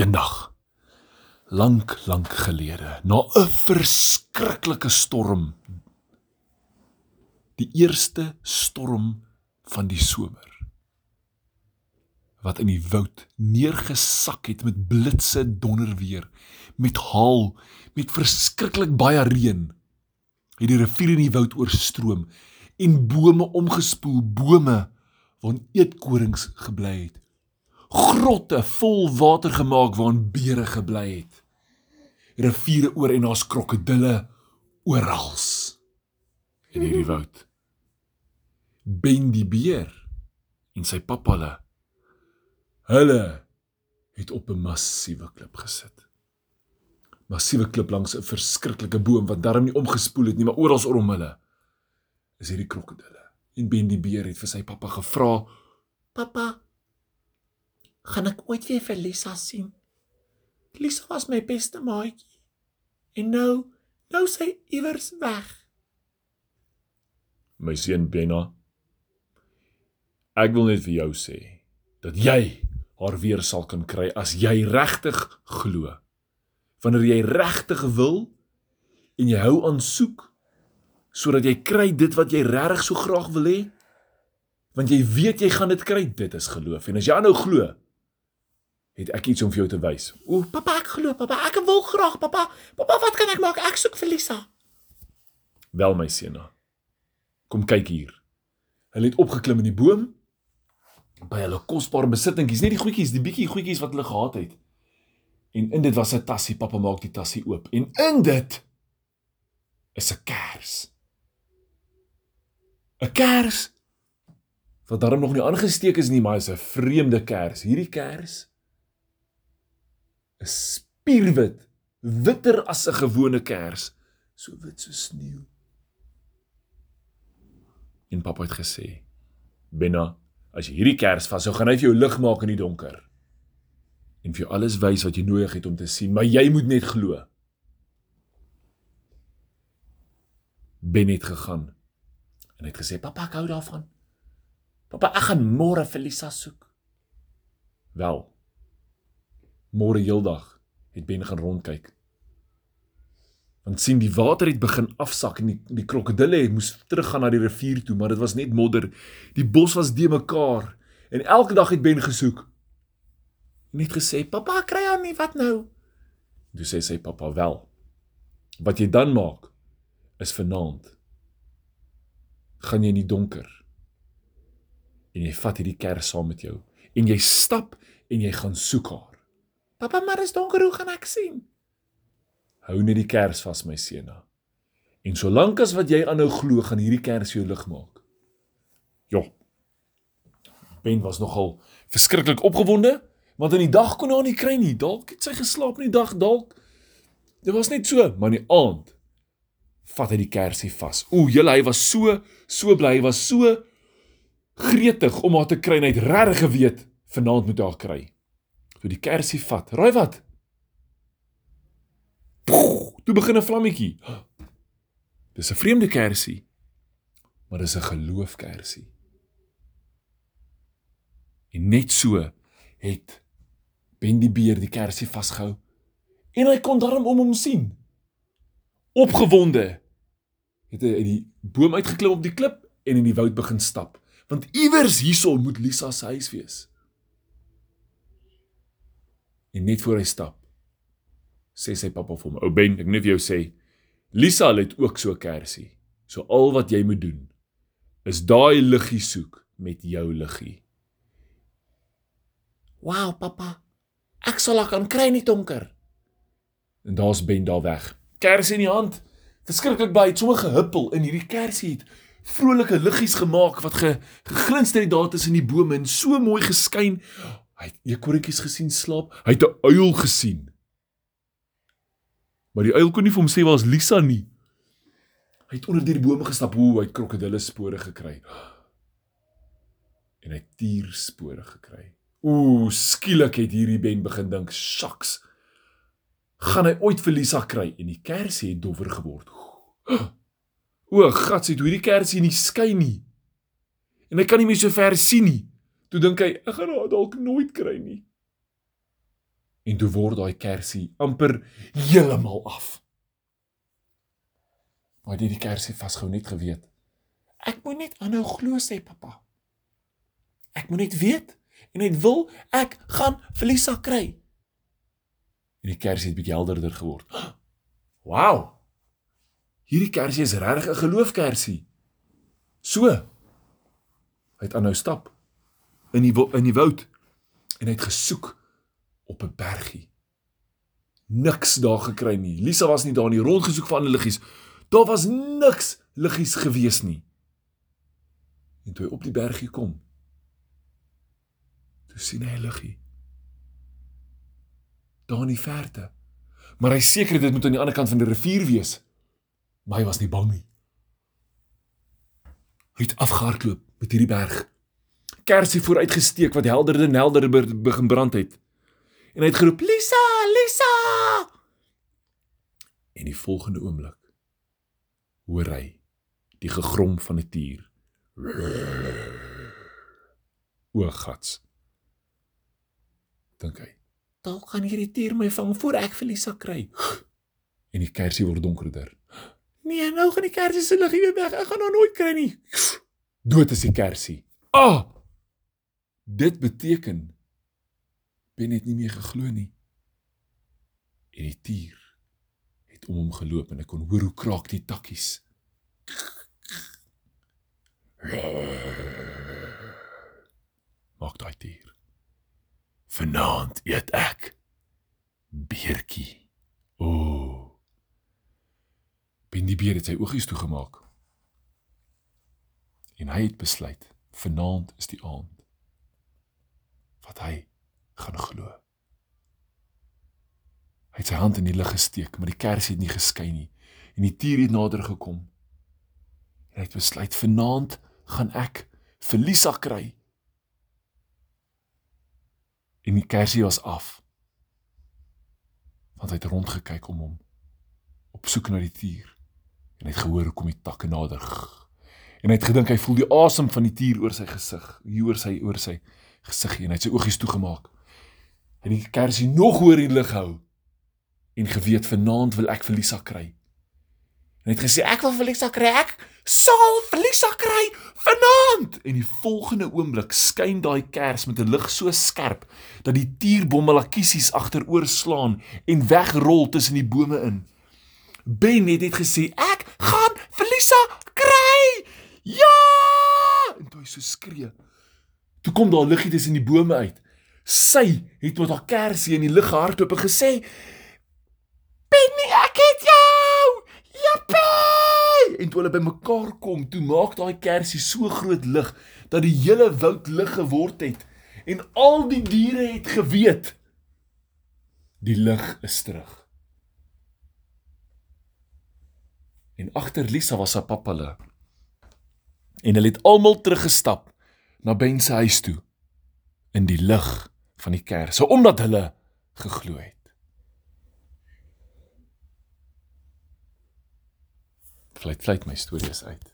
Eendag lank lank gelede, na 'n verskriklike storm, die eerste storm van die somer wat in die woud neergesak het met blitse donderweer, met haal, met verskriklik baie reën, het die rivier in die woud oorstroom en bome omgespoel, bome waarin eetkorings gebly het. Grotte vol water gemaak waarin beere gebly het. Riviere oor en daar's krokodille oral in hierdie woud. Ben die beer en sy pappa hulle hulle het op 'n massiewe klip gesit. Massiewe klip langs 'n verskriklike boom wat darm nie omgespoel het nie, maar oral om hulle is hierdie krokodille. En Ben die beer het vir sy pappa gevra: "Pappa, gaan ek ooit weer vir Lisa sien? Lisa was my beste maatjie. En nou, nou sy iewers weg." My seun Benna, ek wil net vir jou sê dat jy haar weer sal kan kry as jy regtig glo. Wanneer jy regtig wil en jy hou aan soek sodat jy kry dit wat jy regtig so graag wil hê, want jy weet jy gaan dit kry, dit is geloof. En as jy nou glo, het ek iets om vir jou te wys. O, pappa, ek glo, pappa, ek wil graag, pappa. Pappa, wat kan ek maak? Ek soek vir Lisa. Wel my seun. Kom kyk hier. Hulle het opgeklim in die boom by hulle kosbare besittingies, nie die goedjies, die bietjie goedjies wat hulle gehad het. En in dit was 'n tassie. Pappa maak die tassie oop en in dit is 'n kers. 'n Kers wat darm nog nie aangesteek is nie, maar is 'n vreemde kers. Hierdie kers spierwit, witter as 'n gewone kers, so wit so sneeu. En pappa het gesê: "Benna, As jy hierdie kers vashou, gaan hy vir jou lig maak in die donker. En vir jou alles wys wat jy nodig het om te sien, maar jy moet net glo. Ben het gegaan en het gesê: "Pappa, ek hou daarvan. Pappa, ek gaan môre vir Lisa soek." Wel. Môre heeldag het Ben gaan rondkyk. Want sien die water het begin afsak en die die krokodille het moes teruggaan na die rivier toe maar dit was net modder. Die bos was de mekaar en elke dag het Ben gesoek. Net gesê pappa kry hom nie wat nou? Toe sê sy pappa wel wat jy dan maak is vanaand gaan jy in die donker en jy vat hierdie kers saam met jou en jy stap en jy gaan soek haar pappa maar is donker hoe gaan ek sien Hou net die kers vas my seuna. En solank as wat jy aanhou glo, gaan hierdie kers jou lig maak. Ja. Ben was nogal verskriklik opgewonde, want in die dag kon hy nie kry nie. Dalk het sy geslaap in die dag dalk. Dit was net so, maar in die aand vat hy die kersie vas. O, julle hy was so so bly, hy was so gretig om haar te kry en hy het regtig geweet vanaand moet haar kry. Toe die kersie vat. Raai wat? Toe begin 'n vlammetjie. Dis 'n vreemde kersie. Maar dis 'n geloofkersie. En net so het Ben die beer die kersie vasgehou en hy kon darm om hom sien. Opgewonde het hy uit die boom uitgeklim op die klip en in die woud begin stap, want iewers hierson moet Lisa se huis wees. En net voor hy stap, sê sy pappa vir hom. Ou Ben, ek net vir jou sê, Lisa het ook so 'n kersie. So al wat jy moet doen is daai liggie soek met jou liggie. Wow, pappa. Ek sal haar kan kry nie donker. En daar's Ben daar weg. Kersie in die hand. Verskriklik baie, sommer gehuppel in hierdie kersie het vrolike liggies gemaak wat ge, geglinster het daar tussen die bome en so mooi geskyn. Hy het eekorretjies gesien slaap. Hy het 'n uil gesien. Maar die uil kon nie vir hom sê waar is Lisa nie. Hy het onder die bome gestap, hoe hy het krokodille spore gekry. En hy het tierspore gekry. Ooh, skielik het hierdie Ben begin dink, "Shaks. Gaan hy ooit vir Lisa kry?" En die kersie het dowwer geword. O, gat, sê hoe die kersie nie skyn nie. En hy kan nie meer so ver sien nie. Toe dink hy, "Ek gaan haar dalk nooit kry nie." En toe word daai kersie amper heeltemal af. Maar dit die kersie vasgehou net geweet. Ek moet net aanhou glo sê pappa. Ek moet net weet en net wil ek gaan Felisa kry. En die kersie het bietjie helderder geword. Wow. Hierdie kersie is regtig 'n geloofkersie. So. Hy het aanhou stap in die in die woud en hy het gesoek op 'n bergie. Niks daar gekry nie. Lisa was nie daar nie rondgesoek vir ander liggies. Daar was niks liggies gewees nie. En toe hy op die bergie kom, toe sien hy 'n liggie. Daar in die verte. Maar hy seker dit moet aan die ander kant van die rivier wees. Maar hy was nie bang nie. Hy het afgehardloop met hierdie berg. Kersie vooruitgesteek wat helderder en helderder begin brand het. En hy het geroep: "Lisa, Lisa!" En die volgende oomblik hoor hy die gegrom van 'n tier. O gats. Dink hy. Dalk gaan hierdie tier my vang voor ek Felisa kry. En die kersie word donkerder. Nee, nou gaan die kersie se lig weer weg. Ek gaan hom nooit kry nie. Dood is die kersie. Ah! Dit beteken Ben het nie meer geglo nie. En die tier het om hom geloop en ek kon hoor hoe kraak die takkies. Maak daai dier. Vanaand eet ek beertjie. O. Oh. Ben die beer het sy oogies toegemaak. En hy het besluit, vanaand is die aand wat hy gaan glo. Hy het sy hand in die lug gesteek, maar die kersie het nie geskyn nie en die tier het nader gekom. En hy het besluit, vanaand gaan ek vir Lisa kry. En die kersie was af. Want hy het rondgekyk om hom op soek na die tier en hy het gehoor hoe kom die takke nader. En hy het gedink hy voel die asem van die tier oor sy gesig, hier oor sy oor sy gesig en hy het sy oogies toegemaak. En die kersie nog hoor in die lig hou en geweet vanaand wil ek vir Lisa kry. En hy het gesê ek wil vir Lisa kry, ek sal vir Lisa kry vanaand. En die volgende oomblik skyn daai kers met 'n lig so skerp dat die tierbommelakkiesies agteroor slaan en wegrol tussen die bome in. Ben het net gesê ek gaan vir Lisa kry. Ja! En toe hy so skree. Toe kom daar liggie tussen die bome uit. Sy het met haar kersie in die lug gehardloop en gesê: "Penny, ek het jou! Jippie!" En toe hulle bymekaar kom, toe maak daai kersie so groot lig dat die hele woud lig geword het en al die diere het geweet die lig is terug. En agter Lisa was haar pappa hulle. En hulle het almal teruggestap na Ben se huis toe in die lig van die kerse omdat hulle geglo het. Vlei vlei my stories uit.